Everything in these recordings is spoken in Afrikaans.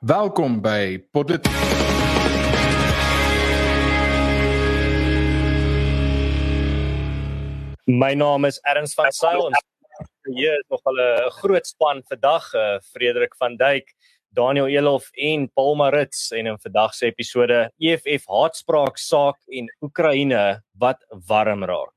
Welkom by Politiek. My naam is Erns van Sail en hier is nog 'n groot span vandag, uh, Frederik van Duyk, Daniel Elof en Paul Marits en in vandag se episode EFF haatspraak saak en Oekraïne wat warm raak.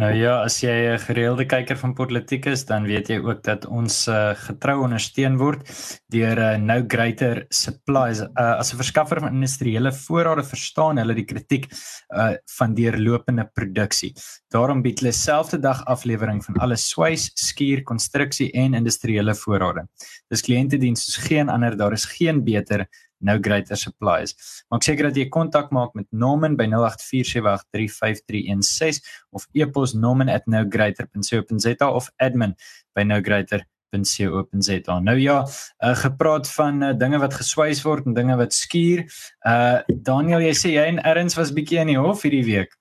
Nou ja, as jy 'n gereelde kyker van politiek is, dan weet jy ook dat ons uh, getrou ondersteun word deur 'n uh, eh, Nou Greater Supplies. Uh, as 'n verskaffer van industriële voorrade verstaan hulle die kritiek uh, van deurlopende produksie. Daarom bied hulle selfde dag aflewering van alle swys, skuur, konstruksie en industriële voorrade. Dis kliëntediens soos geen ander, daar is geen beter nou greater supplies. Maak seker dat jy kontak maak met Norman by 0847835316 of e-pos norman@nowgreater.co.za of admin by nowgreater.co.za. Nou ja, uh, gepraat van uh, dinge wat geswys word en dinge wat skuur. Uh Daniel, jy sê jy en Erns was bietjie in die hof hierdie week.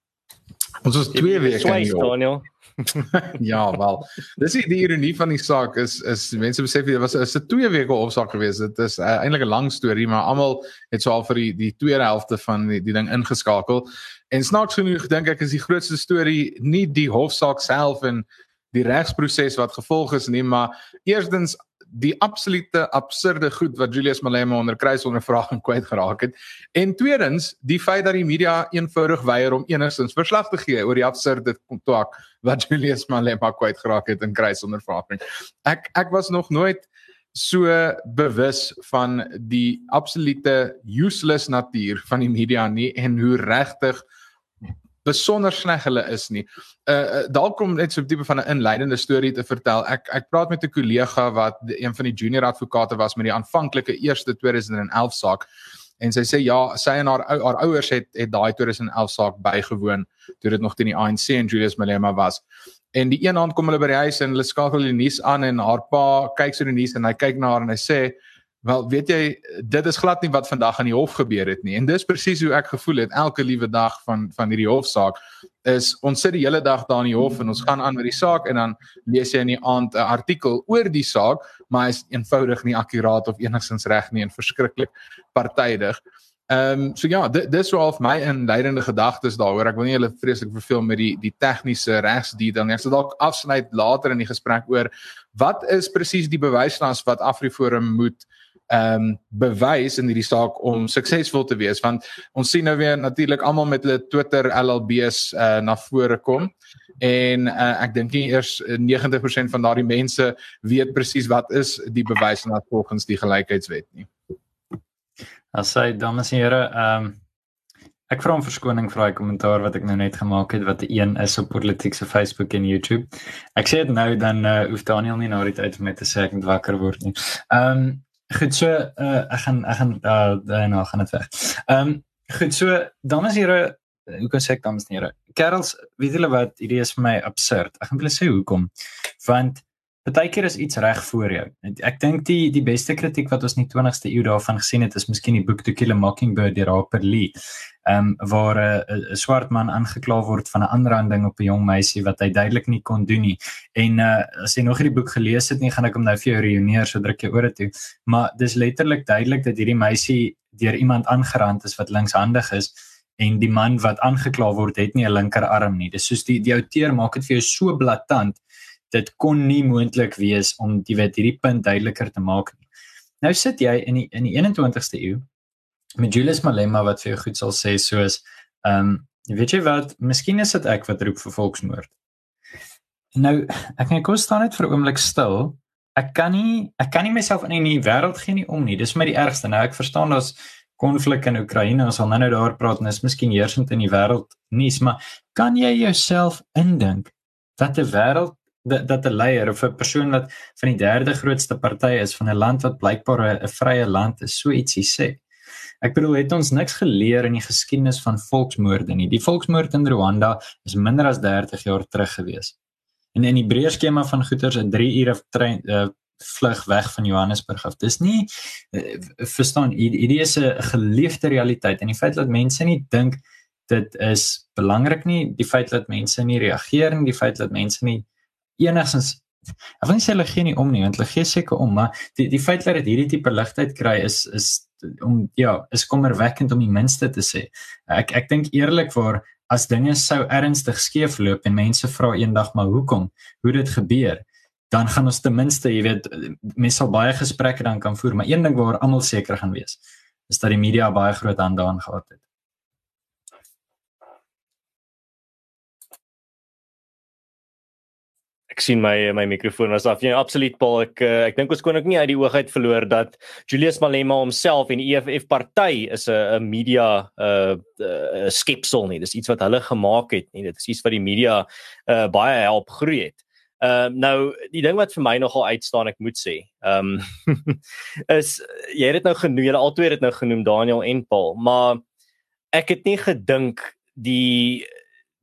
Ons was 2 weke in die hof. Daniel. ja, wel. Dis die, die ironie van die saak is is mense besef dit was is 'n 2 weke hofsaak geweest. Dit is uh, eintlik 'n lang storie, maar almal het so al vir die die tweede helfte van die, die ding ingeskakel. En snaaks genoeg dink ek is die grootste storie nie die hofsaak self en die regsproses wat gevolg is nie, maar eerstens die absolute absurde goed wat Julius Malema onder kruisondervraging kwyt geraak het en tweedens die feit dat die media eenvoudig weier om enigstens verslag te gee oor die absurde kontak wat Julius Malema kwyt geraak het in kruisondervraging. Ek ek was nog nooit so bewus van die absolute useless natuur van die media nie en hoe regtig besonder sleg hulle is nie. Uh dalk kom net so 'n tipe van 'n inleidende storie te vertel. Ek ek praat met 'n kollega wat een van die junior advokate was met die aanvanklike eerste 2011 saak en sy sê ja, sy en haar haar ouers het het daai 2011 saak bygewoon toe dit nog teen die ANC en Julius Malema was. En die een aand kom hulle by die huis en hulle skakel die nuus aan en haar pa kyk so die nuus en hy kyk na haar en hy sê Wel, weet jy, dit is glad nie wat vandag aan die hof gebeur het nie. En dis presies hoe ek gevoel het elke liewe dag van van hierdie hofsaak is ons sit die hele dag daar in die hof en ons gaan aan met die saak en dan lees jy in die aand 'n artikel oor die saak, maar is eenvoudig nie akkuraat of enigstens reg nie en verskriklik partydig. Ehm um, so ja, dit dis sou half my inleidende gedagtes daaroor. Ek wil nie julle vreeslik verveel met die die tegniese regsdetail nie. Ek sal dalk afsluit later in die gesprek oor wat is presies die bewyslas wat AfriForum moet ehm um, bewys in hierdie saak om suksesvol te wees want ons sien nou weer natuurlik almal met hulle Twitter LLB's uh, na vore kom en uh, ek dink nie eers 90% van daardie mense weet presies wat is die bewys na volgens die gelykheidswet nie. As hy dames en here ehm um, ek vra om verskoning vir daai kommentaar wat ek nou net gemaak het wat een is op politiek se Facebook en YouTube. Ek sê dit nou dan uh, hoef Daniel nie nou die tyd om met te sê ek moet wakker word nie. Ehm um, Goed so, uh, ek gaan ek gaan uh, daarna gaan dit weg. Ehm um, goed so, dames en here, hoe kan ek dames en here? Kerels, weet julle wat, hierdie is vir my absurd. Ek gaan julle sê hoekom. Want Partykeer is iets reg voor jou. Ek dink die die beste kritiek wat ons in die 20ste eeu daarvan gesien het is miskien die boek To Kill a Mockingbird deur Harper Lee. Ehm um, waar 'n uh, swart man aangekla word van 'n aanranding op 'n jong meisie wat hy duidelik nie kon doen nie. En uh as jy nog hierdie boek gelees het nie, gaan ek hom nou vir jou reuneer so druk jy ore toe. Maar dis letterlik duidelik dat hierdie meisie deur iemand aangerand is wat linkshandig is en die man wat aangekla word het nie 'n linkerarm nie. Dis soos die die outeur maak dit vir jou so blaatant dit kon nie moontlik wees om die wet hierdie punt duideliker te maak nie. Nou sit jy in die in die 21ste eeu met Julius Malema wat vir jou goed sal sê soos ehm um, weet jy wat, miskien is dit ek wat roep vir volksmoord. Nou ek net kos staan net vir 'n oomblik stil. Ek kan nie ek kan nie myself in die wêreld gee nie om nie. Dis my die ergste. Nou ek verstaan daar's konflik in Oekraïne. Ons sal nou-nou daar praat en is miskien heersend in die wêreld nuus, maar kan jy jouself indink dat 'n wêreld dat dat 'n leier of 'n persoon wat van die derde grootste party is van 'n land wat blykbaar 'n vrye land is, so ietsie sê. Ek bedoel het ons niks geleer in die geskiedenis van volksmoorde nie. Die volksmoord in Rwanda is minder as 30 jaar terug gewees. En in die breër skema van goeters 'n 3 ure trein uh, vlug weg van Johannesburg af. Dis nie uh, verstaan hierdie is 'n geleefde realiteit en die feit dat mense nie dink dit is belangrik nie, die feit dat mense nie reageer nie, die feit dat mense nie enigsins Ek wil nie sê hulle gee nie om nie, want hulle gee seker om, maar die die feit dat dit hierdie tipe ligtheid kry is is om ja, is kommerwekkend om die minste te sê. Ek ek dink eerlikwaar as dinge sou ernstig skeefloop en mense vra eendag maar hoekom, hoe dit gebeur, dan gaan ons ten minste, jy weet, mense sal baie gesprekke dan kan voer, maar een ding waar almal seker gaan wees, is dat die media baie groot hande aan gehad het. Ek sien my my mikrofoon was af. Ja, absoluut Paul. Ek eh, ek dink ons kon ook nie uit die oog uit verloor dat Julius Malema homself en die EFF party is 'n 'n media uh, uh, skepsel nie. Dis iets wat hulle gemaak het nie. Dit is iets wat die media uh, baie help groei het. Ehm uh, nou die ding wat vir my nogal uitstaan ek moet sê. Ehm um, is jy het dit nou genoem, julle albei het dit nou genoem Daniel en Paul, maar ek het nie gedink die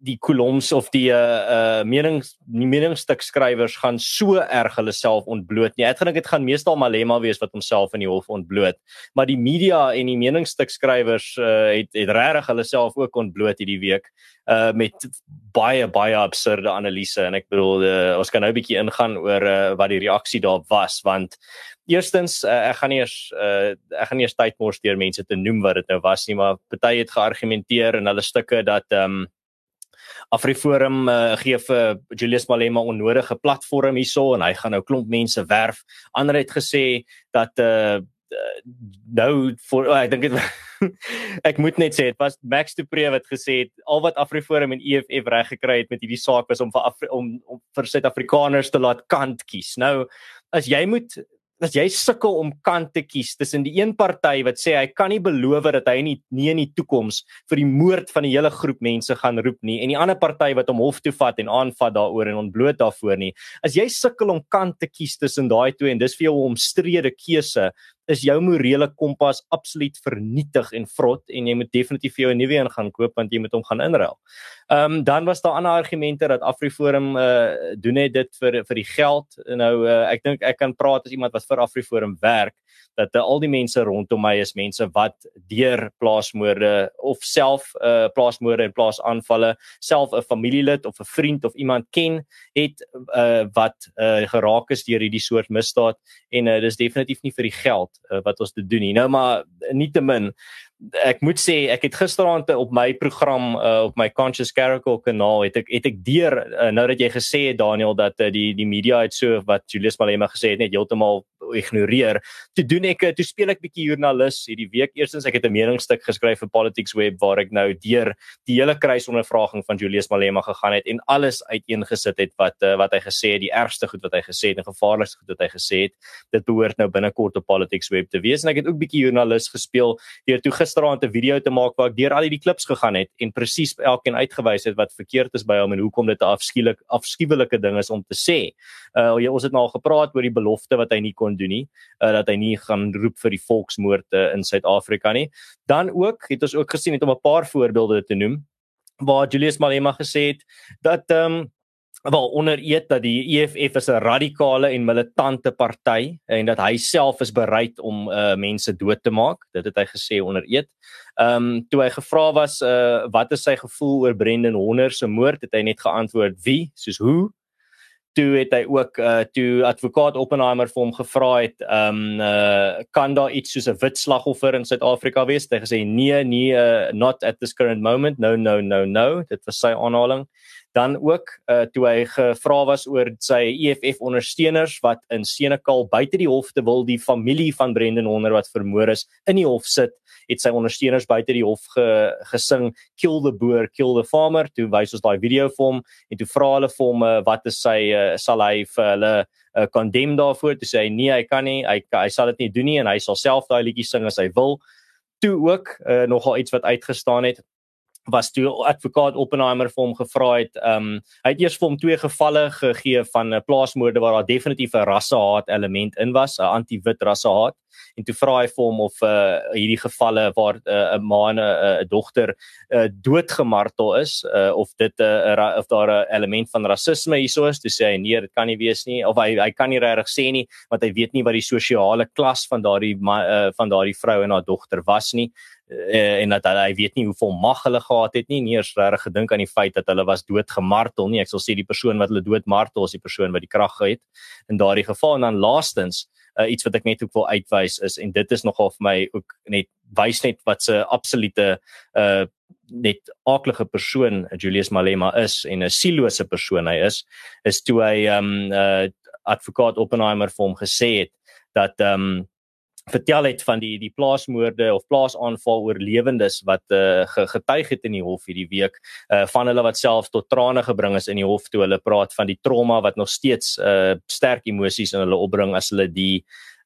die koloms of die uh menings die meningsstuk skrywers gaan so erg hulle self ontbloot nie. Ek dink dit gaan meestal Malema wees wat homself in die hof ontbloot. Maar die media en die meningsstuk skrywers uh het het regtig hulle self ook ontbloot hierdie week uh met baie baie absurde analise en ek bedoel uh, ons kan nou 'n bietjie ingaan oor uh, wat die reaksie daar was want eerstens uh, ek gaan nie eers uh, ek gaan nie eers tyd mors deur mense te noem wat dit nou was nie maar party het geargumenteer in hulle stukke dat um Afriforum uh, gee vir Julius Malema onnodige platform hierso en hy gaan nou klomp mense werf. Ander het gesê dat uh, nou vir oh, ek dink ek moet net sê dit was Max de Pre wat gesê het al wat Afriforum en EFF reg gekry het met hierdie saak was om vir Afri om, om vir Suid-Afrikaners te laat kant kies. Nou as jy moet as jy sukkel om kant te kies tussen die een party wat sê hy kan nie beloof dat hy nie nie in die toekoms vir die moord van die hele groep mense gaan roep nie en die ander party wat hom hof toe vat en aanvat daaroor en ontbloot daarvoor nie. As jy sukkel om kant te kies tussen daai twee en dis vir jou 'n omstrede keuse is jou morele kompas absoluut vernietig en vrot en jy moet definitief vir jou 'n nuwe een gaan koop want jy moet hom gaan inruil. Ehm um, dan was daar ander argumente dat Afriforum uh doen net dit vir vir die geld. Nou uh, ek dink ek kan praat as iemand wat vir Afriforum werk dat uh, al die mense rondom my is mense wat deur plaasmoorde of self uh plaasmoorde en plaasaanvalle self 'n familielid of 'n vriend of iemand ken het uh wat uh geraak is deur hierdie soort misdaad en uh, dis definitief nie vir die geld uh, wat ons te doen nie. Nou maar nietemin ek moet sê ek het gisteraand op my program uh, op my Conscious Caracal kanaal het ek het ek deur uh, nou dat jy gesê het Daniel dat uh, die die media het so wat Julius Malema gesê het net heeltemal ignoreer. Toe doen ek toe speel ek bietjie joernalis hierdie week. Eerstens ek het 'n meningsstuk geskryf vir Politics Web waar ek nou deur die hele kruisondervraging van Julius Malema gegaan het en alles uiteengesit het wat uh, wat hy gesê het, die ergste goed wat hy gesê het en gevaarlikste goed wat hy gesê het. Dit behoort nou binnekort op Politics Web te wees en ek het ook bietjie joernalis gespeel deur toe gisteraand 'n video te maak waar ek deur al hierdie klips gegaan het en presies elkeen uitgewys het wat verkeerd is by hom en hoekom dit 'n afskielik afskuwelike ding is om te sê. Uh ons het nou al gepraat oor die belofte wat hy nie kon doen nie, uh dat hy nie gaan roep vir die volksmoorde in Suid-Afrika nie. Dan ook het ons ook gesien het om 'n paar voorbeelde te noem waar Julius Malema gesê het dat ehm um, wel onder eet dat die EFF is 'n radikale en militante party en dat hy self is bereid om uh mense dood te maak. Dit het hy gesê onder eet. Ehm um, toe hy gevra was uh wat is sy gevoel oor Brendan Honder se moord, het hy net geantwoord wie, soos hoe. Toe het hy ook uh toe advokaat Oppenheimer vir hom gevra het, um, uh kan daar iets soos 'n wit slagoffer in Suid-Afrika wees? Hy gesê nee, nee, uh, not at this current moment. No, no, no, no. Dit was sy aanhaling dan ook uh, toe hy gevra was oor sy EFF ondersteuners wat in Senekal buite die hof te wil die familie van Brendan Honder wat vermoor is in die hof sit het sy ondersteuners buite die hof ge, gesing kill the boer kill the farmer. Toe wys ons daai video vir hom en toe vra hulle vir hom uh, wat is sy uh, sal hy vir hulle uh, condemn daarvoor? Toe sê hy nee hy kan nie. Hy hy sal dit nie doen nie en hy sal self daai liedjie sing as hy wil. Toe ook uh, nogal iets wat uitgestaan het was toe advokaat Oppenheimer vir hom gevra het. Ehm um, hy het eers vir hom twee gevalle gegee van 'n plaasmoorde waar daar definitief 'n rassehaat element in was, 'n anti-wit rassehaat. En toe vra hy vir hom of uh hierdie gevalle waar 'n uh, ma en 'n uh, dogter uh, doodgemartel is, uh, of dit 'n uh, of daar 'n element van rasisme hieso is, toe sê hy nee, dit kan nie wees nie of hy hy kan nie regtig sê nie want hy weet nie wat die sosiale klas van daardie uh, van daardie vrou en haar dogter was nie uh, en dat hy weet nie hoeveel mag hulle gehad het nie, nie eers regtig gedink aan die feit dat hulle was doodgemartel nie. Ek sal sê die persoon wat hulle doodmartel is die persoon wat die krag gehad in daardie geval en dan laastens uh, iets wat ek net ook wil uitwys is en dit is nogal vir my ook net wys net wat 'n absolute uh net aaklige persoon Julius Malema is en 'n sielose persoon hy is is toe hy um uh advokaat Oppenheimer vir hom gesê het dat um vertel het van die die plaasmoorde of plaasaanval oorlewendes wat uh, getuig het in die hof hierdie week uh, van hulle wat self tot trane gebring is in die hof toe hulle praat van die trauma wat nog steeds uh, sterk emosies in hulle opbring as hulle die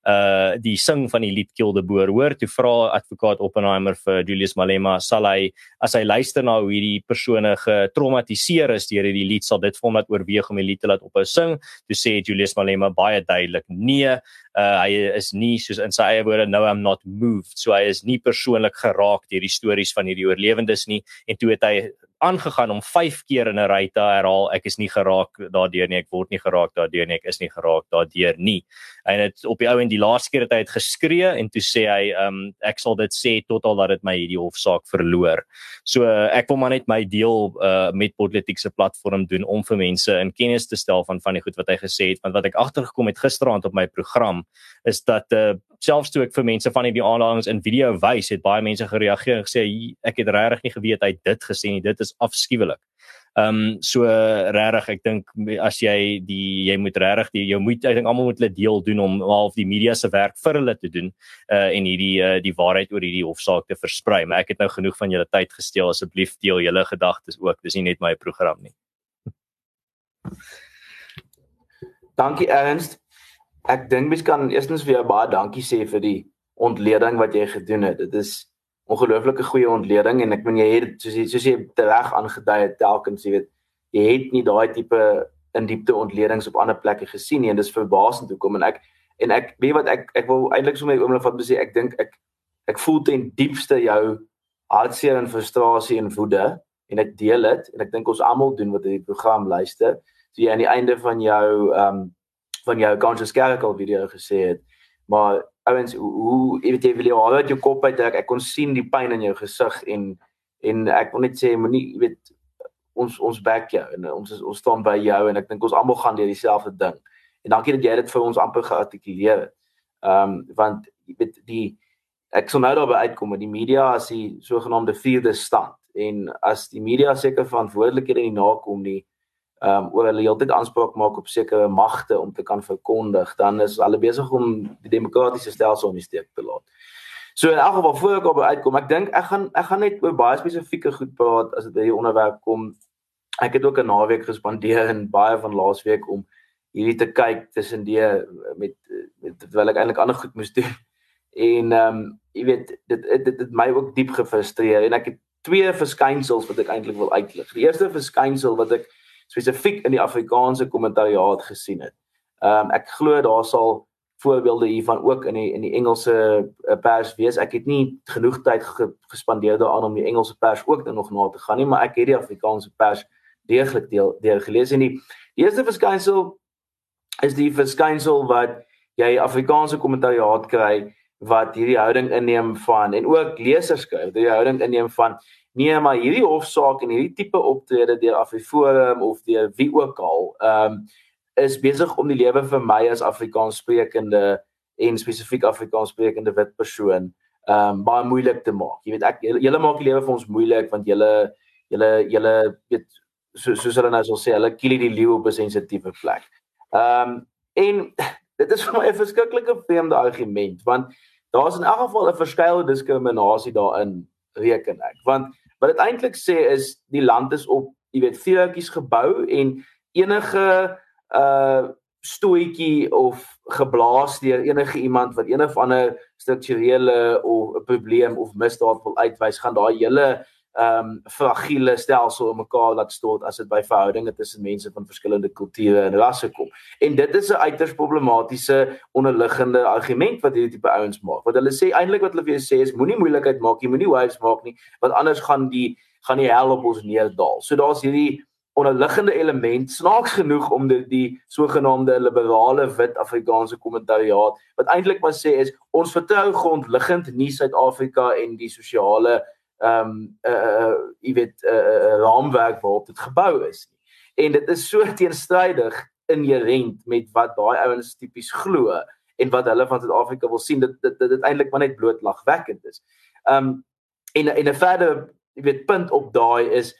uh die sing van die lied Kill the Boer hoor. Toe vra advokaat Oppenheimer vir Julius Malema sal hy as hy luister na hoe hierdie persone getraumatiseer is deur hierdie lied sal dit vir hom laat oorweeg om die lied te laat ophou sing? Toe sê Julius Malema baie duidelik nee uh hy is nie soos in sy eie woorde no I'm not moved. So hy is nie persoonlik geraak deur die stories van hierdie oorlewendes nie. En toe het hy aangegaan om 5 keer in 'n ry te herhaal ek is nie geraak daardeur nie ek word nie geraak daardeur nie ek is nie geraak daardeur nie. En dit op die ou en die laaste keer het hy het geskree en toe sê hy um, ek sal dit sê totdat dat dit my hierdie hofsaak verloor. So uh, ek wil maar net my deel uh, met politiek se platform doen om vir mense in kennis te stel van van die goed wat hy gesê het. Want wat ek agtergekom het gisteraand op my program is dat uh, selfs toe ek vir mense van die aanhalings in video wys het baie mense gereageer en gesê ek het regtig nie geweet hy het dit gesê nie dit is afskuwelik. Ehm um, so regtig ek dink as jy die jy moet regtig die jy moet ek dink almal moet hulle deel doen om half die media se werk vir hulle te doen uh en hierdie uh, die waarheid oor hierdie hofsaak te versprei. Maar ek het nou genoeg van julle tyd gesteel asseblief deel julle gedagtes ook. Dis nie net my program nie. Dankie Ernst. Ek dink mens kan eerstens vir jou baie dankie sê vir die ontleding wat jy gedoen het. Dit is ongelooflike goeie ontleding en ek meen jy het soos jy soos jy reg aangedui het telkens jy weet jy het nie daai tipe in diepte ontledings op ander plekke gesien nie en dis verbasend hoekom en ek en ek weet wat ek ek wil eintlik so my oomblik van sê ek dink ek ek voel ten diepste jou hartseer en frustrasie en woede en ek deel dit en ek dink ons almal doen wat hierdie program luister so jy aan die einde van jou ehm um, van jou conscious character video gesê het maar ouens hoe jy weet jy wil jy al? Uit jou kop uit ek, ek kon sien die pyn in jou gesig en en ek wil net sê moenie jy weet ons ons back jou en ons is, ons staan by jou en ek dink ons almal gaan deur dieselfde ding. En dankie dat jy dit vir ons amper geartikuleer het. Ehm um, want jy weet die ek sou nou daarby uitkom met die media as die sogenaamde vierde stand en as die media seker verantwoordelikhede nie nakom nie ehm um, oor hulle heeltyd aanspraak maak op sekere magte om te kan verkondig, dan is hulle besig om die demokratiese stelsel in die steek te laat. So in elk geval voor ek op uitkom, ek dink ek gaan ek gaan net oor baie spesifieke goed praat as dit by die onderwerp kom. Ek het ook 'n naweek gespandeer in baie van laasweek om hierdie te kyk tussen die met met terwyl ek eintlik ander goed moes doen. En ehm um, jy weet dit dit dit het my ook diep gefrustreer en ek het twee verskynsels wat ek eintlik wil uitlig. Die eerste verskynsel wat ek spesifiek in die Afrikaanse kommentariaat gesien het. Ehm um, ek glo daar sal voorbeelde hiervan ook in die in die Engelse uh, pers wees. Ek het nie genoeg tyd ge, gespandeer daaraan om die Engelse pers ook nog na te gaan nie, maar ek het die Afrikaanse pers deeglik deel deur gelees en die, die eerste verskynsel is die verskynsel wat jy Afrikaanse kommentariaat kry wat hierdie houding inneem van en ook lesers skryf, die houding inneem van Nee, maar hierdie hofsaak en hierdie tipe optrede deur Afriforum of deur wie ook al, ehm um, is besig om die lewe vir my as Afrikaans sprekende en spesifiek Afrikaans sprekende wit persoon ehm um, baie moeilik te maak. Jy weet ek julle maak die lewe vir ons moeilik want julle julle julle weet so soos hulle nou sê, hulle kill die leeu op 'n sensitiewe plek. Ehm um, en dit is vir my 'n verskriklike vreemde argument want daar's in elk geval 'n verskeie diskriminasie daarin reken ek want wat dit eintlik sê is die land is op jy weet vuurtjies gebou en enige uh stoetjie of geblaas deur enige iemand wat een of ander strukturele of probleem of misdaad wil uitwys gaan daai hele ehm um, fragiele stelsel in mekaar laat stort as dit by verhoudinge tussen mense van verskillende kulture en rasse kom. En dit is 'n uiters problematiese onderliggende argument wat hierdie tipe ouens maak. Wat hulle sê eintlik wat hulle vir jou sê is moenie moeilikheid maak nie, moenie waves maak nie, want anders gaan die gaan die hel op ons neerdal. So daar's hierdie onderliggende element snaaks genoeg om die, die sogenaamde liberale wit Afrikaanse kommentariaat wat eintlik maar sê is ons vertrou grondliggend nie Suid-Afrika en die sosiale ehm um, uh jy weet 'n uh, raamwerk waarop dit gebou is nie. En dit is so teenstrydig inherent met wat daai ouens tipies glo en wat hulle van Suid-Afrika wil sien dit dit dit eintlik maar net bloot lagwekkend is. Ehm um, en en 'n verder jy weet punt op daai is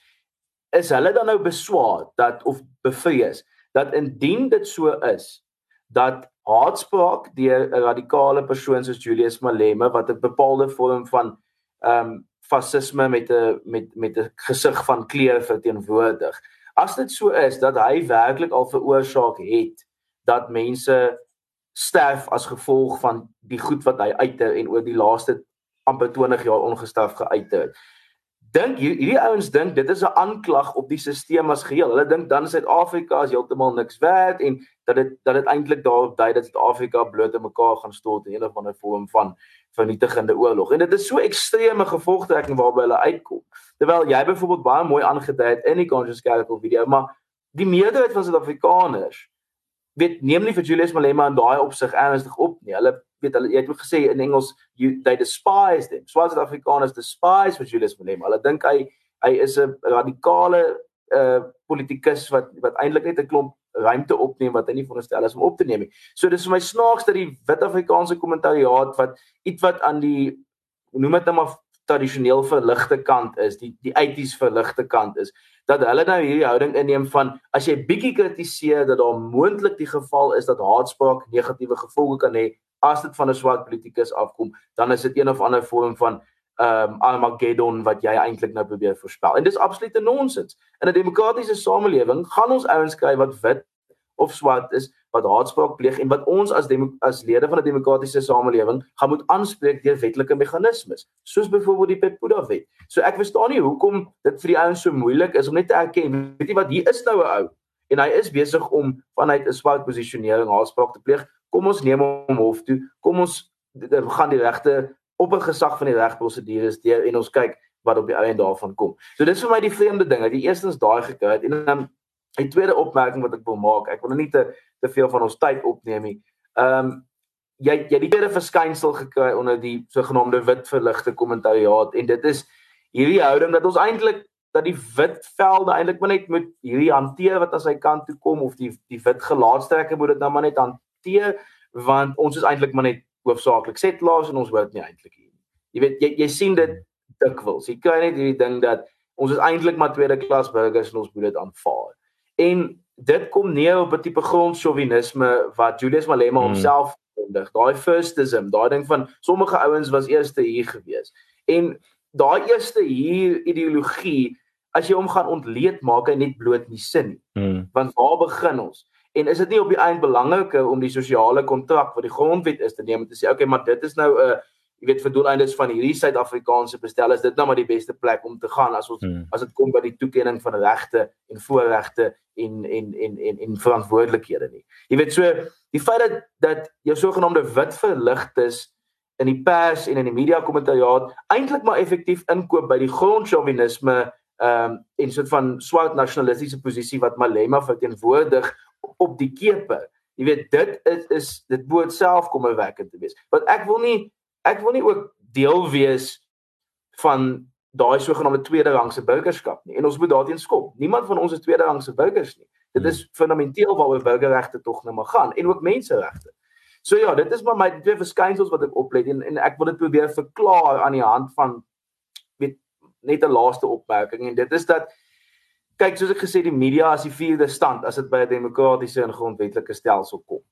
is hulle dan nou beswaar dat of bevrees dat indien dit so is dat haatspraak deur 'n radikale persoon soos Julius Malema wat 'n bepaalde vorm van ehm um, fasisme met 'n met met 'n gesig van kleur verteenwoordig. As dit so is dat hy werklik al veroorsaak het dat mense sterf as gevolg van die goed wat hy uiter en oor die laaste amper 20 jaar ongestraf geuit het dink hierdie ouens dink dit is 'n aanklag op die stelsel as geheel. Hulle dink dan Suid-Afrika is heeltemal niks werd en dat dit dat dit eintlik daarop dui dat Suid-Afrika bloot in mekaar gaan stort in 'n of ander vorm van vernietigende oorlog. En dit is so ekstreme gevolgtrekking waarby hulle uitkom. Terwyl jy byvoorbeeld baie mooi aangedui het in die Conscious Capital video, maar die meerderheid van Suid-Afrikaners weet neem nie vir Julius Malema in daai opsig ernstig op nie. Hulle weet hulle jy het ook gesê in Engels you they despise them. Swart Afrikaners despise vir Julius Malema. Hulle dink hy hy is 'n radikale uh politikus wat wat eintlik net 'n klomp ruimte opneem wat hy nie veronderstel is om op te neem nie. So dis vir my snaaks dat die wit Afrikaanse kommentariaat wat ietwat aan die noem dit nou maar tradisioneel verligte kant is, die die 80s verligte kant is, dat hulle nou hierdie houding inneem van as jy bietjie kritiseer dat daar moontlik die geval is dat haatspraak negatiewe gevolge kan hê as dit van 'n swart politikus afkom, dan is dit een of ander vorm van ehm um, Armageddon wat jy eintlik nou probeer voorspel. En dis absolute nonsens. In 'n demokratiese samelewing gaan ons ouens kry wat wit of swart is wat haatspraak pleeg en wat ons as as lede van 'n demokratiese samelewing gaan moet aanspreek deur wetlike meganismes soos byvoorbeeld die Pepuda wet. So ek verstaan nie hoekom dit vir die ouens so moeilik is om net te erken weet jy wat hier is nou 'n ou en hy is besig om vanuit 'n swart posisionering haatspraak te pleeg. Kom ons neem hom hof toe. Kom ons gaan die regte op 'n gesag van die regprosedures deur en ons kyk wat op die einde daarvan kom. So dis vir my die vreemde ding dat jy eerstens daai gekry het en dan 'n tweede opmerking wat ek wil maak. Ek wil nou nie te te veel van ons tyd opneem nie. Ehm um, jy jy het die tweede verskynsel gekry onder die sogenaamde wit verligte kommentariaat en dit is hierdie houding dat ons eintlik dat die wit velde eintlik maar net moet hierdie hanteer wat aan sy kant toe kom of die die wit gelaatstrekke moet dit nou maar net want ons is eintlik maar net hoofsaaklik settlers en ons hoort nie eintlik hier nie. Jy weet jy jy sien dit dikwels. Jy kry net hierdie ding dat ons is eintlik maar tweede klas burgers en ons moet dit aanvaar. En dit kom neer op 'n tipe grondchauvinisme wat Julius Malema hmm. homself kondig. Daai firstism, daai ding van sommige ouens was eerste hier gewees. En daai eerste hier ideologie as jy hom gaan ontleed maak hy net bloot nie sin nie. Hmm. Want waar begin ons? En is dit nie op die eind belangriker om die sosiale kontrak wat die grondwet is te neem en te sê okay, maar dit is nou 'n uh, jy weet vir doeleindes van hierdie Suid-Afrikaanse bestel is dit nou maar die beste plek om te gaan as ons hmm. as dit kom by die toekenning van regte en voorregte en en en en en verantwoordelikhede nie. Jy weet so die feit dat dat jou sogenaamde wit verligtes in die pers en in die media kommentariaat eintlik maar effektief inkoop by die grondchauvinisme ehm um, en soort van swart nasionalistiese posisie wat Malema verteenwoordig op die kepe. Jy weet dit is is dit moet self kom werk te wees. Want ek wil nie ek wil nie ook deel wees van daai sogenaamde tweede rangse burgerskap nie en ons moet daarteen skop. Niemand van ons is tweede rangse burgers nie. Dit is hmm. fundamenteel waaroor burgerregte tog nou maar gaan en ook menseregte. So ja, dit is maar my twee verskynsels wat ek oplet en en ek wil dit probeer verklaar aan die hand van weet net 'n laaste opmerking en dit is dat kyk soos ek gesê die media as die vierde stand as dit by 'n demokratiese en grondwetlike stelsel kom.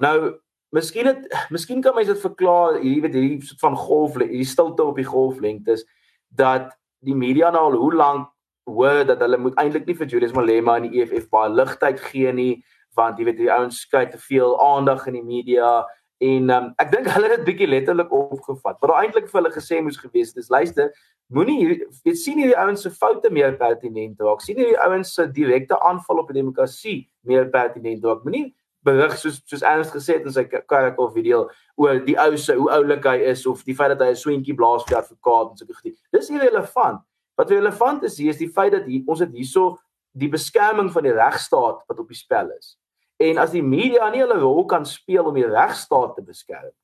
Nou Miskien het miskien kan mens dit verklaar, jy weet hierdie soort van golf, hierdie stilte op die golflengtes dat die media nou al hoe lank hoor dat hulle moet eintlik nie vir Julius Malema en die EFF baie ligtheid gee nie, want jy weet die ouens kry te veel aandag in die media En um, ek dink hulle het dit bietjie letterlik opgevat. Wat eintlik vir hulle gesê moes gewees het, is luister, moenie weet sien hierdie ouens se foute meer pertinent raak. Sien hierdie ouens se direkte aanval op die demokrasie meer pertinent raak. Moenie berig soos soos Ernst gesê het in sy Karakol video oor die ou se hoe oulik hy is of die feit dat hy 'n swentjie blaas vir die advokaat en so 'n gedie. Dis irrelevant. Wat relevant is hier is die feit dat hier, ons het hierso die beskerming van die regstaat wat op die spel is. En as die media nie hulle rol kan speel om die regstaat te beskerm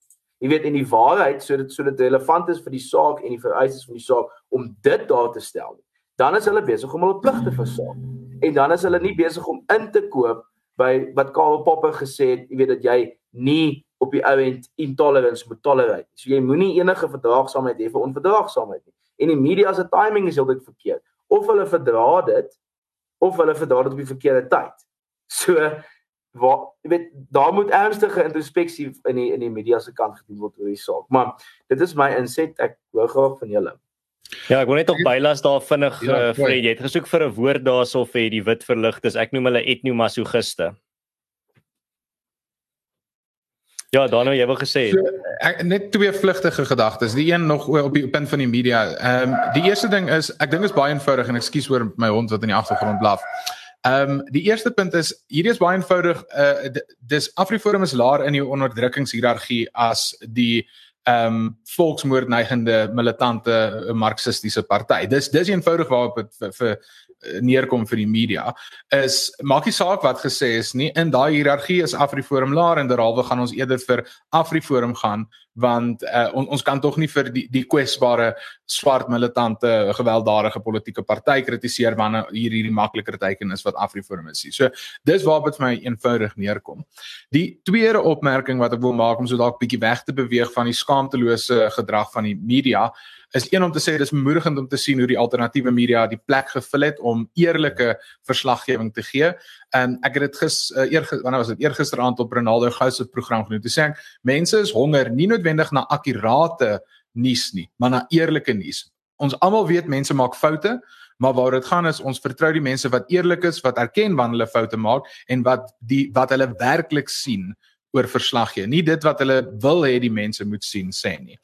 jy weet en die waarheid sodat sodat relevant is vir die saak en die vereistes van die saak om dit daar te stel. Dan is hulle besig om hulle pligte versaak. En dan is hulle nie besig om in te koop by wat Karl Popper gesê het, jy weet dat jy nie op die ou end intolerance moet tolereer. So jy moenie enige verdraagsaamheid hê vir onverdraagsaamheid nie. En die media se timing is heeltyd verkeerd. Of hulle verdra dit of hulle verdra dit op die verkeerde tyd. So waar jy weet daar moet ernstige introspeksie in die in die media se kant gedoen word oor die saak. Maar dit is my inset. Ek hoor graag van julle. Ja, ek wil net tog bylas daar vinnig ja, uh, Fred, jy het gesoek vir 'n woord daarso vir die wit verligtes. Ek noem hulle etnomasogiste. Ja, dan nou jy wou gesê. So, ek net twee vlugtige gedagtes. Die een nog op die punt van die media. Ehm um, die eerste ding is ek dink is baie eenvoudig en ekskuus oor my hond wat in die agtergrond blaf. Ehm um, die eerste punt is hierdie is baie eenvoudig uh dis Afriforum is laer in die onderdrukkingshierargie as die ehm um, volksmoordneigende militante marxistiese party. Dis dis eenvoudig waarop dit vir, vir neerkom vir die media is maak nie saak wat gesê is nie in daai hiërargie is Afriforum laer en derhalwe gaan ons eerder vir Afriforum gaan want uh, on, ons kan tog nie vir die die kwesbare swart militante gewelddadige politieke party kritiseer wanneer hier hierdie makliker teken is wat Afriforum is. So dis waarop dit vir my eenvoudig neerkom. Die tweede opmerking wat ek wil maak om so dalk bietjie weg te beweeg van die skaamtelose gedrag van die media is een om te sê dis bemoedigend om te sien hoe die alternatiewe media die plek gevul het om eerlike verslaggewing te gee. En ek het dit gis uh, eer wanneer was dit eergisteraand op Ronaldo Gou se program genoem. Toe sê ek mense is honger nie noodwendig na akkurate nuus nie, maar na eerlike nuus. Ons almal weet mense maak foute, maar waar dit gaan is ons vertrou die mense wat eerlik is, wat erken wanneer hulle foute maak en wat die wat hulle werklik sien oor verslag gee. Nie dit wat hulle wil hê die mense moet sien sê nie.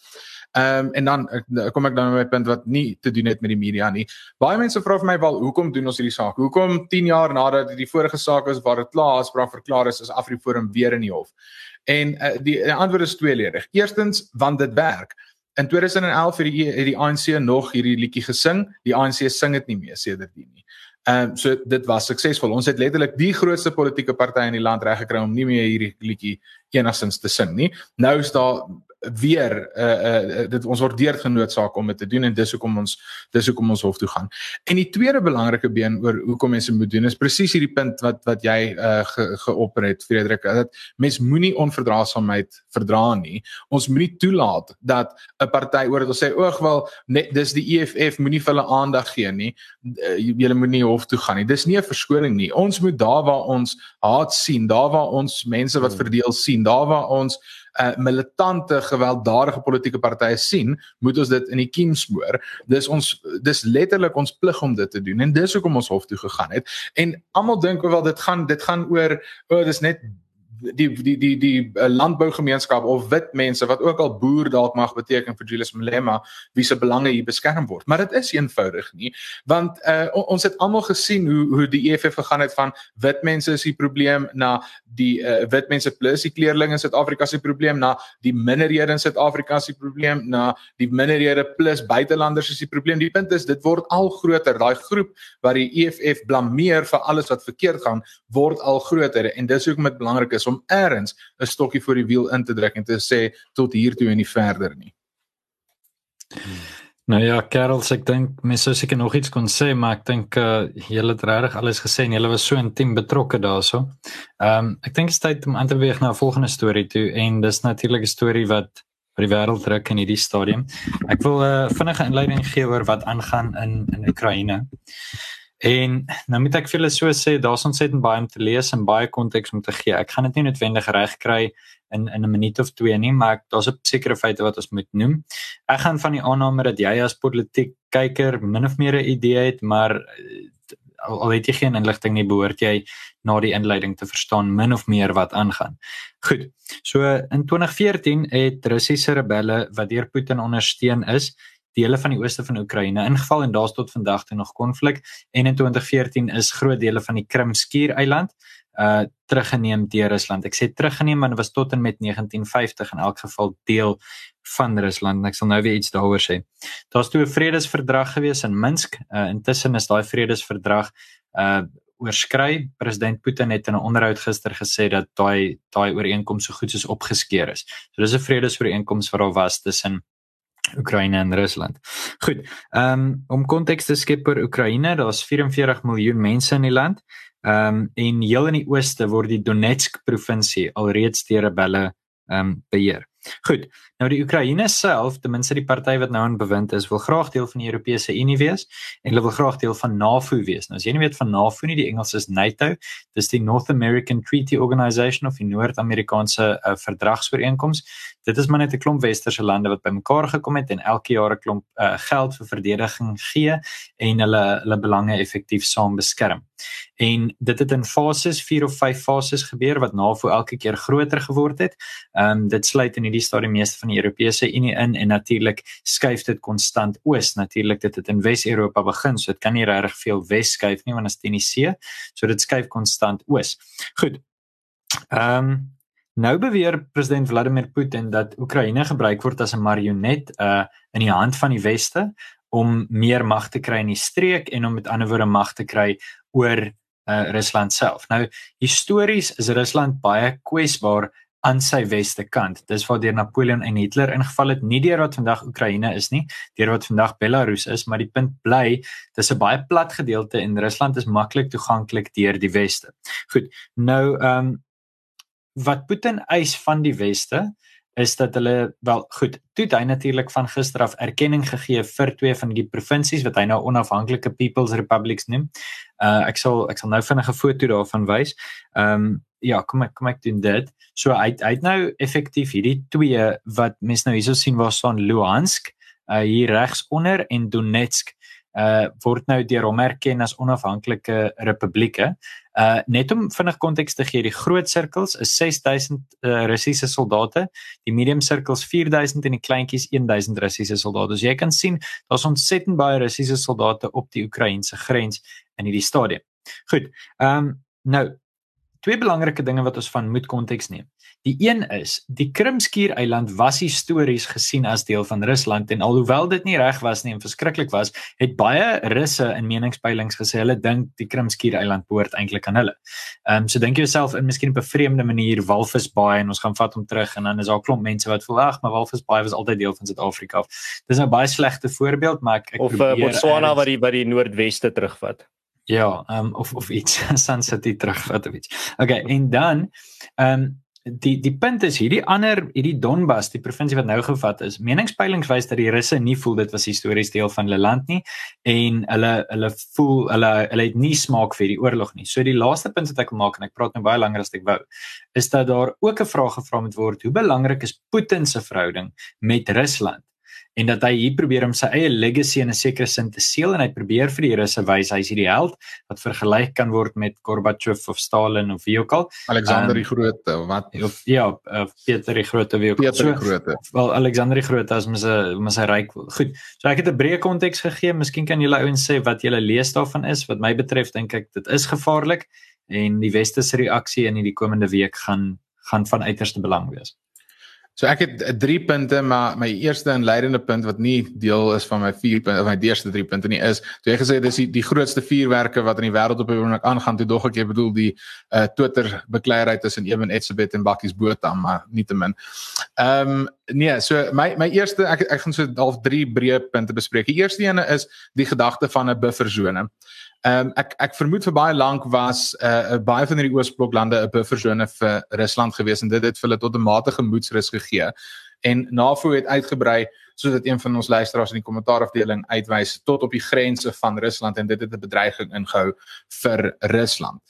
Ehm um, en dan kom ek dan by my punt wat nie te doen het met die media nie. Baie mense vra vir my wel hoekom doen ons hierdie saak? Hoekom 10 jaar nadat die vorige saak is waar dit klaar aanspraak verklaar is, is Afriforum weer in die hof? En uh, die, die antwoord is tweeledig. Eerstens want dit werk. In 2011 het die het die ANC nog hierdie liedjie gesing. Die ANC sing dit nie meer sedertdien nie. Ehm um, so dit was suksesvol. Ons het letterlik die grootste politieke party in die land reggekry om nie meer hierdie liedjie enigstens te sing nie. Nou is daar weer uh uh dit ons word deur genoodsaak om dit te doen en dis hoekom ons dis hoekom ons hof toe gaan. En die tweede belangrike been oor hoekom mense moet doen is presies hierdie punt wat wat jy uh ge, geopper het Frederik dat mens moenie onverdraagsaamheid verdra nie. Ons moenie toelaat dat 'n party oor dit sê oog wel net dis die EFF moenie vir hulle aandag gee nie. Julle moenie hof toe gaan nie. Dis nie 'n verskoning nie. Ons moet daar waar ons haat sien, daar waar ons mense wat hmm. verdeel sien, daar waar ons uh, militante gewelddadige politieke partye sien, moet ons dit in die kiem smoor. Dis ons dis letterlik ons plig om dit te doen en dis hoekom ons hof toe gegaan het. En almal dink wel dit gaan dit gaan oor o, oh, dis net die die die die uh, landbougemeenskap of wit mense wat ook al boer dalk mag beteken vir Julius Malema wie se belange hier beskerm word. Maar dit is eenvoudig nie want uh, ons het almal gesien hoe hoe die EFF gegaan het van wit mense is die probleem na die uh, wit mense plus die kleerlinge in Suid-Afrika se probleem na die minderhede in Suid-Afrika se probleem na die minderhede plus buitelanders is die probleem. Die punt is dit word al groter. Daai groep wat die EFF blameer vir alles wat verkeerd gaan word al groter en dis hoekom dit belangrik is om eers 'n stokkie voor die wiel in te druk en te sê tot hier toe en nie verder nie. Nou ja, Karel, ek dink mense sou seker nog iets kon sê, maar ek dink uh julle het regtig alles gesê en julle was so intiem betrokke daaroor. Ehm um, ek dink dit is tyd om aan te beweeg na 'n volgende storie toe en dis natuurlik 'n storie wat vir die wêreld druk in hierdie stadium. Ek wil 'n uh, eh, vinnige inleiding gee oor wat aangaan in in Oekraïne. En nou moet ek vir julle so sê, daar's ontsettend baie om te lees en baie konteks om te gee. Ek gaan dit nie noodwendig reg kry in in 'n minuut of twee nie, maar daar's 'n sekere feite wat ons moet noem. Ek gaan van die aanname dat jy as politiek kyker min of meer 'n idee het, maar al, al het jy geen inligting nie behoort jy na die inleiding te verstaan min of meer wat aangaan. Goed. So in 2014 het Russiese rebelle wat deur Putin ondersteun is, dele van die ooste van Oekraïne ingeval en daar's tot vandag toe nog konflik en in 2014 is groot dele van die Krim skiereiland uh teruggeneem deur Rusland. Ek sê teruggeneem want dit was tot en met 1950 in elk geval deel van Rusland. Ek sal nou weer iets daaroor sê. Daar's toe 'n vredesverdrag gewees in Minsk. Uh intussen is daai vredesverdrag uh oorskry. President Putin het in 'n onderhoud gister gesê dat daai daai ooreenkoms so goed soos opgeskeer is. So dis 'n vredesooreenkoms wat al was tussen Oekraïne en Rusland. Goed. Ehm um, om konteks te skep oor Oekraïne, daar's 44 miljoen mense in die land. Ehm um, en heel in die ooste word die Donetsk provinsie alreeds deur rebelle ehm um, beheer. Goed. Nou die Oekraïne self, ten minste die party wat nou in bewind is, wil graag deel van die Europese Unie wees en hulle wil graag deel van NAVO wees. Nou as jy nie weet van NAVO nie, die Engels is NATO, dis die North American Treaty Organization of die Noord-Amerikaanse uh, verdragsooreenkoms. Dit is maar net 'n klomp westerse lande wat bymekaar gekom het en elke jaar 'n klomp uh, geld vir verdediging gee en hulle hulle belange effektief saam beskerm. En dit het in fases, 4 of 5 fases gebeur wat NAVO elke keer groter geword het. Ehm um, dit sluit in hierdie stadium meeste van die Europese Unie in en natuurlik skuif dit konstant oos. Natuurlik dit het in Wes-Europa begin, so dit kan nie regtig veel wes skuif nie want dit is teen die see. So dit skuif konstant oos. Goed. Ehm um, nou beweer president Vladimir Putin dat Oekraïne gebruik word as 'n marionet uh in die hand van die weste om meer mag te kry in die streek en om met ander woorde mag te kry oor uh, Rusland self. Nou histories is Rusland baie kwesbaar aan sy weste kant. Dis waar deur Napoleon en Hitler ingeval het, nie deur wat vandag Oekraïne is nie, deur wat vandag Belarus is, maar die punt bly, dis 'n baie plat gedeelte en Rusland is maklik toeganklik deur die weste. Goed. Nou ehm um, wat Putin eis van die weste is dat hulle wel goed, toe hy natuurlik van gister af erkenning gegee vir twee van die provinsies wat hy nou onafhanklike People's Republics noem. Uh ek sal ek sal nou vinnig 'n foto daarvan wys. Ehm um, ja, kom ek kom ek doen dit. So hy hy het nou effektief hierdie twee wat mense nou hierso sien waar staan Luhansk uh hier regs onder en Donetsk uh word nou deur hom erken as onafhanklike republieke. Uh net om vinnig konteks te gee, die groot sirkels is 6000 uh, Russiese soldate, die medium sirkels 4000 en die kleintjies 1000 Russiese soldate. So jy kan sien, daar's ontsettend baie Russiese soldate op die Oekraïense grens in hierdie stadium. Goed. Ehm um, nou twee belangrike dinge wat ons van moet konteks neem. Die een is, die Krimskiereiland was histories gesien as deel van Rusland en alhoewel dit nie reg was nie en verskriklik was, het baie Russe in meningspeilings gesê hulle dink die Krimskiereiland behoort eintlik aan hulle. Ehm um, so dink jouself in miskien op 'n vreemde manier Walvisbaai en ons gaan vat hom terug en dan is daar 'n klomp mense wat voel ag, maar Walvisbaai was altyd deel van Suid-Afrika. Dis nou baie slegte voorbeeld, maar ek ek of uh, Botswana wat die wat die noordweste terugvat. Ja, um, of of iets Sun City terugvat of iets. Okay, en dan ehm um, die die punt is hierdie ander hierdie Donbas, die provinsie wat nou gevat is. Meningspeilings wys dat die Russe nie voel dit was histories deel van hulle land nie en hulle hulle voel hulle hulle het nie smaak vir die oorlog nie. So die laaste punt wat ek wil maak en ek praat nou baie langer as ek wou, is dat daar ook 'n vraag gevra moet word, hoe belangrik is Putin se verhouding met Rusland? En dat hy hier probeer om sy eie legacy in 'n sekere sin te seël en hy probeer vir die Russe wys hy's hierdie held wat vergelyk kan word met Gorbachev of Stalin of wie ook al. Alexander um, die Grote wat of ja of Peter die Grote wie ook Peter die Grote. so, wel Alexander die Grote as mens 'n mens hy ryk goed. So ek het 'n breë konteks gegee. Miskien kan julle ouens sê wat julle lees daarvan is. Wat my betref dink ek dit is gevaarlik en die weste se reaksie in hierdie komende week gaan gaan van uiterste belang wees So ek het drie punte, maar my eerste en leidende punt wat nie deel is van my vier punte of my eerste drie punte nie is, toe jy gesê dis die, die grootste vuurwerke wat in die wêreld op die oomblik aangaan, toe dog ek jy bedoel die uh Twitter bekleierheid tussen Eben Etzebeth en Bakkies Botha, maar nietemin. Ehm um, nee, so my my eerste ek ek gaan so half drie breë punte bespreek. Die eerste ene is die gedagte van 'n bufferzone. Ehm um, ek ek vermoed vir baie lank was uh, baie van hierdie oosbloklande 'n bufferzone vir Rusland gewees en dit het vir hulle tot 'n matige gemoedsrus gegee. En NAVO het uitgebrei soos dit een van ons luisteraars in die kommentaarafdeling uitwys tot op die grense van Rusland en dit het 'n bedreiging ingehou vir Rusland.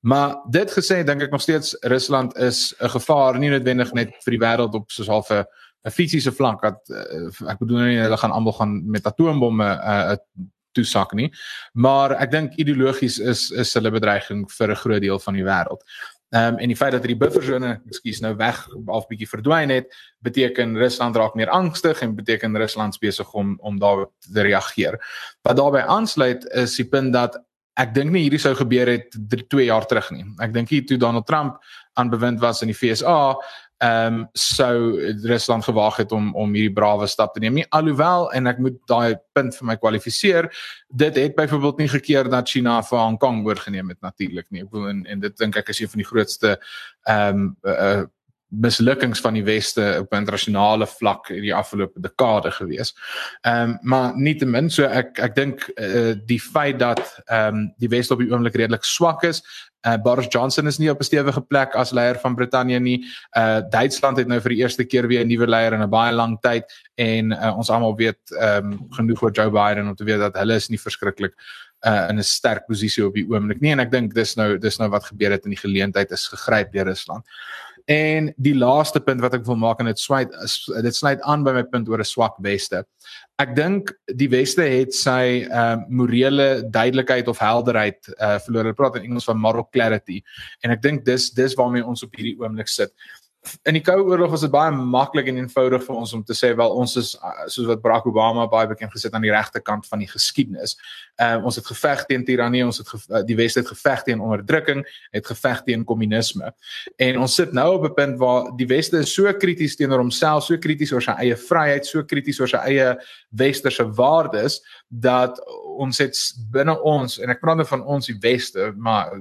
Maar dit gesê dink ek nog steeds Rusland is 'n gevaar nie noodwendig net vir die wêreld op soos half 'n 'n fisiese vlak dat uh, ek bedoel nie hulle gaan almal gaan met atoombomme uh, toesak nie. Maar ek dink ideologies is is hulle bedreiging vir 'n groot deel van die wêreld. Ehm um, en die feit dat hierdie buffersone, ekskuus, nou weg of bietjie verdwyn het, beteken Rusland raak meer angstig en beteken Rusland besig om om daarop te reageer. Wat daarbey aansluit is die punt dat ek dink nie hierdie sou gebeur het 2 jaar terug nie. Ek dink hier toe Donald Trump aan bewind was in die FSA, ehm um, sou Rusland gewaag het om om hierdie brawe stap te neem. Nie alhoewel en ek moet daai punt vir my kwalifiseer, dit het byvoorbeeld nie gekeer dat China vir Hong Kong oorgeneem het natuurlik nie. Ek wil en, en dit dink ek is een van die grootste ehm um, uh, mislukkings van die weste op internasionale vlak in die afgelope dekade gewees. Ehm um, maar nietemin so ek ek dink uh, die feit dat ehm um, die weste op die oomblik redelik swak is. Uh, Boris Johnson is nie op 'n stewige plek as leier van Brittanje nie. Uh Duitsland het nou vir die eerste keer weer 'n nuwe leier in 'n baie lang tyd en uh, ons almal weet ehm um, genoeg oor Joe Biden om te weet dat hulle is nie verskriklik uh in 'n sterk posisie op die oomblik nie en ek dink dis nou dis nou wat gebeur het in die geleentheid is gegryp deur Rusland. En die laaste punt wat ek wil maak en dit sluit dit sluit aan by my punt oor 'n swak weste. Ek dink die weste het sy ehm uh, morele duidelikheid of helderheid uh verloor. Hulle praat in Engels van moral clarity. En ek dink dis dis waarmee ons op hierdie oomblik sit in die Koue Oorlog was dit baie maklik en eenvoudig vir ons om te sê wel ons is uh, soos wat Barack Obama baie bekend gesit aan die regte kant van die geskiedenis. Ehm uh, ons het geveg teen tirannie, ons het uh, die Wes het geveg teen onderdrukking, het geveg teen kommunisme. En ons sit nou op 'n punt waar die Weste is so krities teenoor homself, so krities oor sy eie vryheid, so krities oor sy eie westerse waardes dat ons het binne ons en ek praat nou van ons die Weste, maar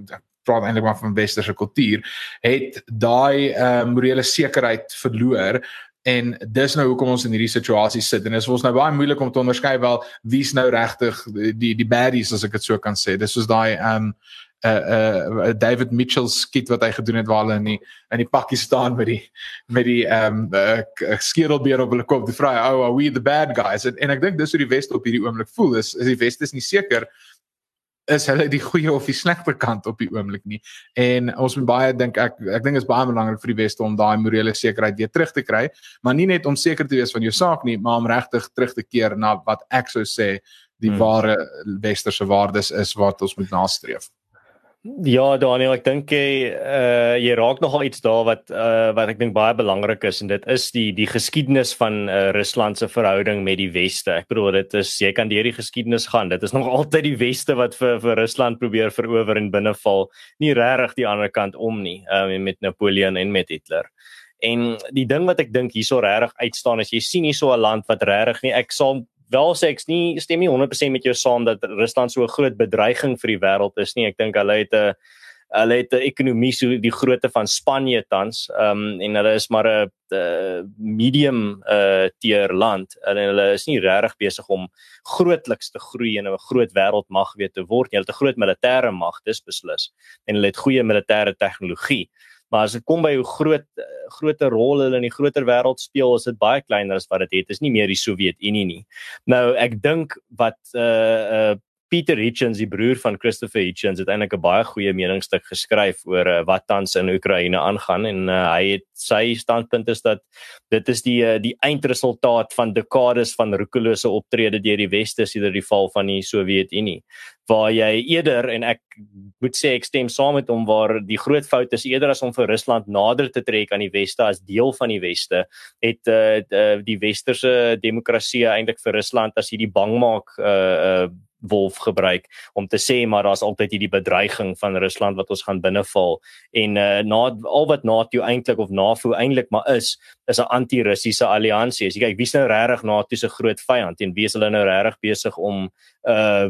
praat eintlik maar van westerse kultuur het daai uh, morele sekerheid verloor. En dis nou hoekom ons in hierdie situasie sit. En dit is vir ons nou baie moeilik om te onderskei wel wie's nou regtig die die baddies as ek dit so kan sê. Dis soos daai um uh uh David Mitchell skiet wat hy gedoen het waar hulle in die in die pakkie staan met die met die um uh, skedelbeer op hulle kop die vrae oh are we the bad guys? En, en ek dink dis hoe die weste op hierdie oomblik voel. Is is die weste is nie seker is hulle die goeie of die slegte kant op die oomblik nie. En ons moet baie dink ek ek dink is baie belangrik vir die weste om daai morele sekerheid weer terug te kry, maar nie net om seker te wees van jou saak nie, maar om regtig terug te keer na wat ek sou sê die hmm. ware westerse waardes is wat ons moet nastreef. Ja, Daniel, ek dink jy uh jy raak nogal iets daar wat uh wat ek dink baie belangrik is en dit is die die geskiedenis van uh Rusland se verhouding met die weste. Ek bedoel dit is jy kan deur die geskiedenis gaan. Dit is nog altyd die weste wat vir vir Rusland probeer verower en binneval, nie regtig die ander kant om nie, uh met Napoleon en met Hitler. En die ding wat ek dink hierso regtig uitstaan is jy sien hier so 'n land wat regtig nie ek sal wel sê ek nie stem nie 100% met jou saam dat Rusland so 'n groot bedreiging vir die wêreld is nie. Ek dink hulle het 'n hulle het 'n ekonomie so die grootte van Spanje tans. Ehm um, en hulle is maar 'n medium uh tier land. En hulle is nie regtig besig om grootliks te groei en 'n groot wêreldmag weer te word nie. Hulle het 'n groot militêre mag, dis beslis. En hulle het goeie militêre tegnologie. Maar as dit kom by hoe groot groter rol hulle in die groter wêreld speel, is dit baie kleiner as wat dit het. Dit is nie meer die Sowjetunie nie. Nou ek dink wat uh uh Peter Hitchens, die broer van Christopher Hitchens, het eintlik 'n baie goeie meningsstuk geskryf oor uh, wat tans in Oekraïne aangaan en uh, hy het sy standpunt is dat dit is die uh, die eindresultaat van dekades van roekelose optrede deur die weste sedert die val van die Sowjetunie waar jy eerder en ek moet sê ek stem saam met hom waar die groot fout is eerder as om vir Rusland nader te trek aan die weste as deel van die weste het uh, die westerse demokrasie eintlik vir Rusland as hierdie bangmaak uh, uh wolf gebruik om te sê maar daar's altyd hierdie bedreiging van Rusland wat ons gaan binneval en uh, na al wat NATO eintlik of NAVO eintlik maar is is 'n anti-Russiese alliansie. As jy kyk wie's nou regtig NATO se groot vyand en wie is hulle nou regtig besig om uh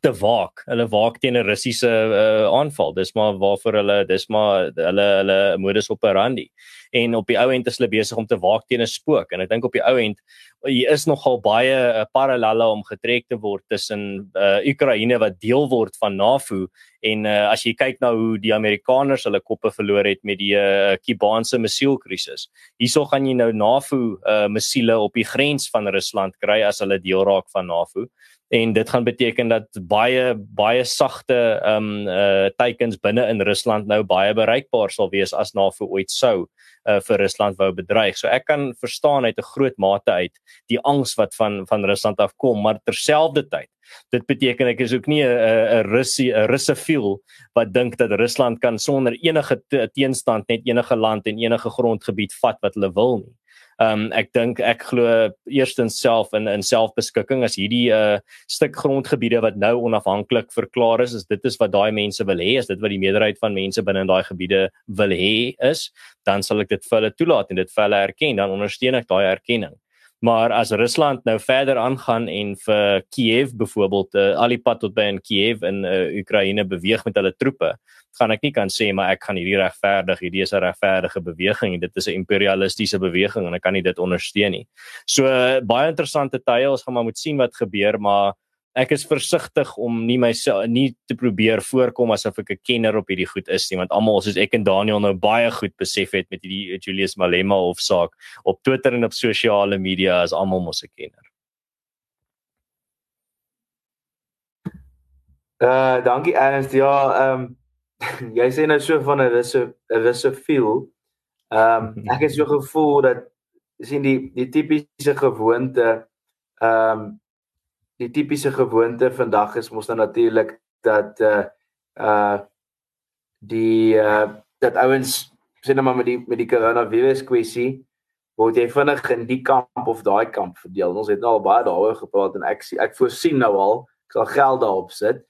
te waak. Hulle waak teen 'n Russiese uh, aanval. Dis maar waarvoor hulle dis maar hulle hulle modus operandi. En op die ou end is hulle besig om te waak teen 'n spook en ek dink op die ou end hier is nogal baie uh, parallelle om getrek te word tussen uh, Oekraïne wat deel word van NAVO en uh, as jy kyk na hoe die Amerikaners hulle koppe verloor het met die uh, Kubaanse missielkrisis. Hierso gaan jy nou NAVO uh, missiele op die grens van Rusland kry as hulle deel raak van NAVO en dit gaan beteken dat baie baie sagte ehm um, uh teikens binne in Rusland nou baie bereikbaar sal wees as NAVO ooit sou uh, vir Rusland wou bedreig. So ek kan verstaan uit 'n groot mate uit die angs wat van van Rusland afkom, maar terselfdertyd Dit beteken ek is ook nie 'n 'n Russie 'n Russefiel wat dink dat Rusland kan sonder enige teenstand net enige land en enige grondgebied vat wat hulle wil nie. Ehm um, ek dink ek glo eerstens self in in selfbeskikking as hierdie 'n uh, stuk grondgebiede wat nou onafhanklik verklaar is, is dit is wat daai mense wil hê, is dit wat die meerderheid van mense binne in daai gebiede wil hê is, dan sal ek dit vir hulle toelaat en dit vir hulle erken, dan ondersteun ek daai erkenning. Maar as Rusland nou verder aangaan en vir Kiev byvoorbeeld uh, al die pad tot by in Kiev in uh, Oekraïne beweeg met hulle troepe, gaan ek nie kan sê maar ek gaan hierdie regverdig, hierdie is 'n regverdige beweging en dit is 'n imperialistiese beweging en ek kan nie dit ondersteun nie. So baie interessante tye, ons gaan maar moet sien wat gebeur, maar ek is versigtig om nie myself nie te probeer voorkom asof ek 'n kenner op hierdie goed is nie want almal soos ek en Daniel nou baie goed besef het met hierdie Julius Malema hofsaak op Twitter en op sosiale media as almal mos 'n kenner. Uh dankie Ernst. Ja, ehm um, jy sê nou so van 'n wisse 'n wisse feel. Ehm um, ek het so gevoel dat sien die die tipiese gewoonte ehm um, die tipiese gewoonte vandag is mos nou natuurlik dat uh uh die uh dat ouens sê net maar met die met die coronavirus kwessie word jy vinnig in die kamp of daai kamp verdeel. Ons het nou al baie daaroor gepraat en ek ek voorsien nou al ek sal geld daarop sit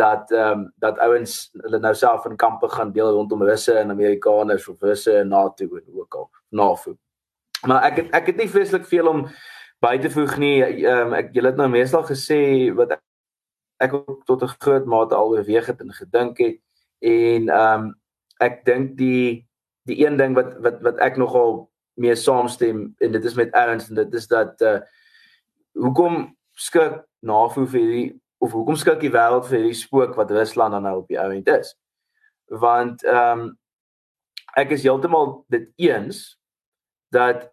dat ehm um, dat ouens hulle nou self in kampe gaan deel rondom Russe en Amerikaners of Russe en NATO en ook al NAVO. Maar ek het, ek het nie vreeslik veel om by te voeg nie. Ehm um, ek julle het nou meestal gesê wat ek, ook tot 'n groot mate al oorweeg het en gedink het en ehm um, ek dink die die een ding wat wat wat ek nogal mee saamstem en dit is met Ernst en dit is dat uh hoekom skik NAVO vir hierdie of hoekom skik die wêreld vir hierdie spook wat Rusland dan nou op die ouend is? Want ehm um, ek is heeltemal dit eens dat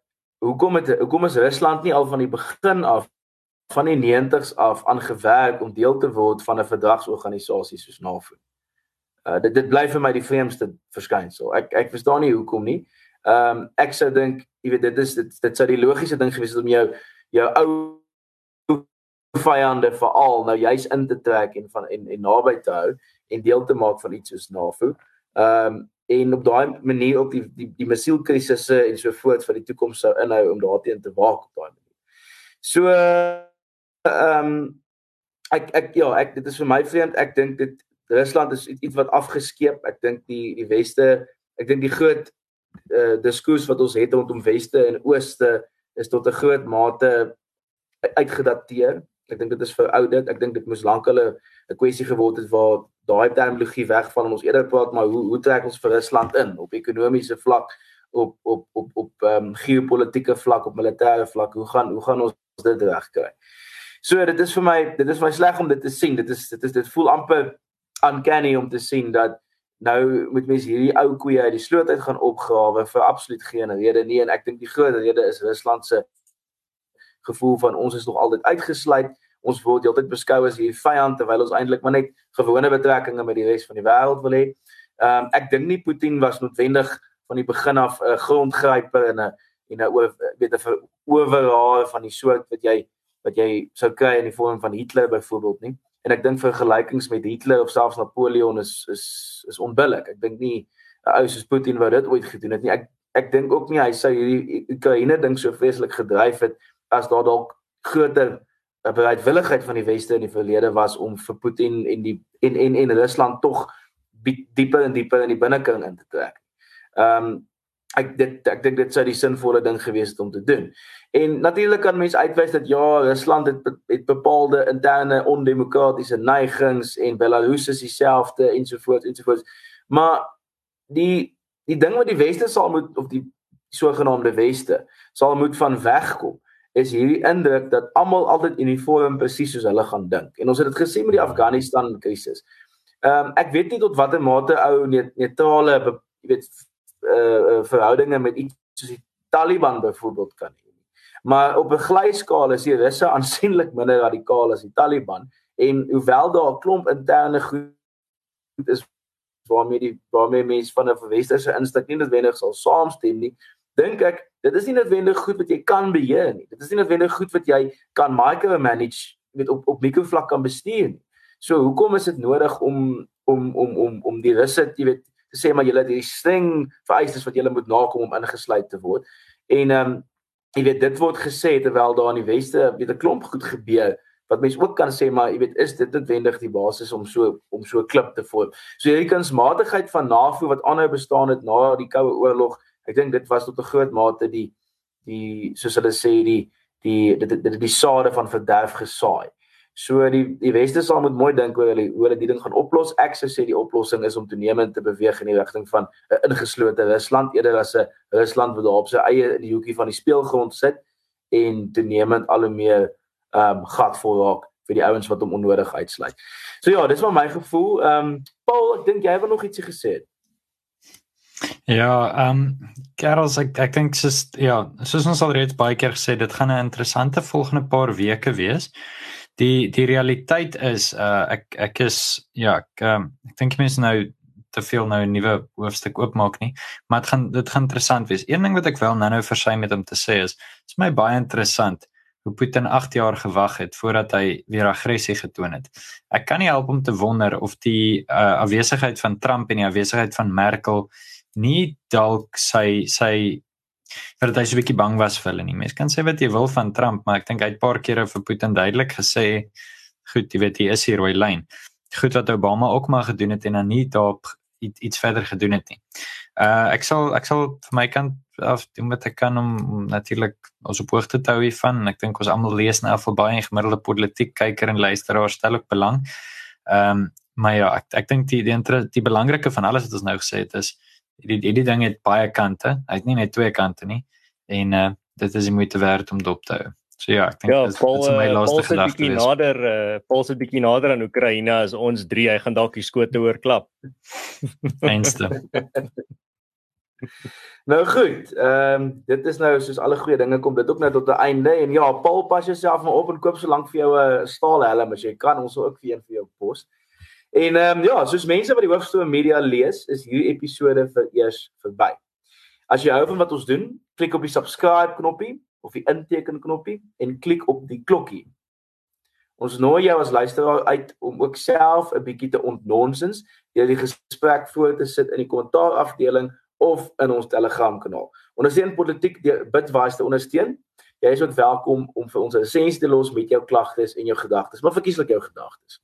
hoekom het hoekom is Rusland nie al van die begin af van die 90s af aangewerk om deel te word van 'n verdragsorganisasie soos NAVO? Uh dit dit bly vir my die vreemdste verskynsel. Ek ek verstaan nie hoekom nie. Ehm um, ek sou dink, jy weet dit is dit dit sou die logiese ding gewees het om jou jou ou vyande veral nou juis in te trek en van en en naby te hou en deel te maak van iets soos NAVO. Ehm um, en op daai manier op die die die missielkrisisse en so voort vir die toekoms sou inhou om daarteen te waak op daai manier. So ehm um, ek ek ja, ek dit is vir my vreemd. Ek dink dit Rusland is iets wat afgeskeep. Ek dink die die weste, ek dink die groot uh diskurs wat ons het rondom weste en ooste is tot 'n groot mate uitgedateer. Ek dink dit is verouderd. Ek dink dit moes lank hulle 'n kwessie geword het waar daai terminologie wegval en ons eerder praat maar hoe hoe trek ons vir Rusland in? Op ekonomiese vlak op op op op ehm um, geopolitiese vlak op militêre vlak hoe gaan hoe gaan ons dit regkry? So dit is vir my dit is my sleg om dit te sien. Dit is dit is dit voel amper uncanny om te sien dat nou moet mense hierdie ou koeie uit die sloot uit gaan opgrawe vir absoluut geen rede nie. En ek dink die groot rede is Rusland se gevoel van ons is nog altyd uitgesluit ons word heeltyd beskou as hier vyand terwyl ons eintlik maar net gewone betrekkinge met die res van die wêreld wil hê. Ehm um, ek dink nie Putin was noodwendig van die begin af 'n uh, grondgryper en 'n en 'n weet 'n owerhaal van die soort wat jy wat jy sou kry in die vorm van Hitler byvoorbeeld nie. En ek dink vergelykings met Hitler of selfs Napoleon is is is onbillik. Ek dink nie 'n ou soos Putin wou dit ooit gedoen het nie. Ek ek dink ook nie hy sou hierdie Oekraïne ding so vreeslik gedryf het as daar dalk groter 'n bereidwilligheid van die weste in die verlede was om vir Putin en die en en en Rusland tog dieper en dieper in die binnekring in te trek. Ehm um, ek dit ek dink dit sou die sinvolle ding gewees het om te doen. En natuurlik kan mense uitwys dat ja, Rusland het het bepaalde interne ondemokratiese neigings en Belarus is dieselfde ensovoorts ensovoorts. Maar die die ding wat die weste sal moet of die sogenaamde weste sal moet van wegkom is hierdie indruk dat almal altyd uniform presies soos hulle gaan dink. En ons het dit gesien met die Afghanistan krisis. Ehm um, ek weet nie tot watter mate ou neutrale jy weet uh verhoudinge met iets soos die Taliban byvoorbeeld kan hê. Maar op 'n glyskaal is die Russe aansienlik minder radikaal as die Taliban en hoewel daar 'n klomp interne goed is waarmee die waarmee mense van 'n westerse instuk nie noodwendig sal saamstem nie, dink ek dit is nie noodwendig goed wat jy kan beheer nie. Dit is nie noodwendig goed wat jy kan micromanage met op op mikrovlak kan bestuur nie. So hoekom is dit nodig om om om om om die russe, jy weet, te sê maar julle het hierdie streng vereistes wat julle moet nakom om ingesluit te word. En ehm um, jy weet dit word gesê terwyl daar in die weste weet 'n klomp goed gebeur wat mense ook kan sê maar jy weet is dit noodwendig die basis om so om so klip te vorm. So hierdie kunsmatigheid van NAVO wat aanhou bestaan het na die Koue Oorlog, ek dink dit was tot 'n groot mate die die soos hulle sê die die dit dit die, die sade van verderf gesaai. So die die weste sal moet mooi dink oor hulle hoe hulle die ding gaan oplos. Ek sou sê die oplossing is om toenemend te beweeg in die rigting van 'n ingeslote Rusland eerder as 'n Rusland wat daar op sy eie in die hoekie van die speelgrond sit en toenemend al hoe meer ehm um, gat vol raak vir die ouens wat hom onnodig uitsluit. So ja, dis maar my gevoel. Ehm um, Paul, ek dink jy het nog ietsie gesê. Ja, ehm um, Karels ek ek dink soos ja, soos ons al reeds baie keer gesê, dit gaan 'n interessante volgende paar weke wees. Die die realiteit is uh ek ek is ja, ek um, ek dink mense nou te veel nou 'n nuwe hoofstuk oopmaak nie, maar dit gaan dit gaan interessant wees. Een ding wat ek wel nou-nou versuim het om te sê is, dit is my baie interessant hoe Putin 8 jaar gewag het voordat hy weer aggressie getoon het. Ek kan nie help om te wonder of die uh, afwesigheid van Trump en die afwesigheid van Merkel nie dalk sy sy dat hy so 'n bietjie bang was vir hulle nie. Mense kan sê wat jy wil van Trump, maar ek dink hy het 'n paar kere vir Putin duidelik gesê, goed, jy weet, hier is hier rooi lyn. Goed wat Obama ook maar gedoen het en dan nie daarop iets, iets verder gedoen het nie. Uh ek sal ek sal vir my kant af doen wat ek kan om, om natuurlik ons op hoogte te hou hiervan. Ek dink ons almal lees nou al baie gemiddelde politiek kyker en luisteraar stel ook belang. Ehm um, maar ja, ek ek dink die die die, die belangrike van alles wat ons nou gesê het is die die, die ding het baie kante. Hy het nie net twee kante nie. En uh dit is moeite werd om dop te hou. So ja, ek dink ja, dit is my laaste gedagte. Ja, nader uh Paul se bietjie nader aan Oekraïne as ons 3, hy gaan dalk die skote oorklap. Einste. Nou goed, ehm um, dit is nou soos alle goeie dinge kom dit ook nou tot 'n einde en ja, Paul pas jouself maar op en koop so lank vir jou 'n uh, staalhelm as jy kan, ons sal ook vir een vir jou pos. En ehm um, ja, soos mense wat die hoofstroom media lees, is hierdie episode vir eers verby. As jy hou van wat ons doen, klik op die subscribe knoppie of die inteken knoppie en klik op die klokkie. Ons nooi jou as luisteraar uit om ook self 'n bietjie te ontnonsens deur die gesprek voor te sit in die kommentaar afdeling of in ons Telegram kanaal. Ondersteun politiek deur Bitwise te ondersteun. Jy is ook welkom om vir ons 'n sensie te los met jou klagtes en jou gedagtes, maar verkieslik jou gedagtes.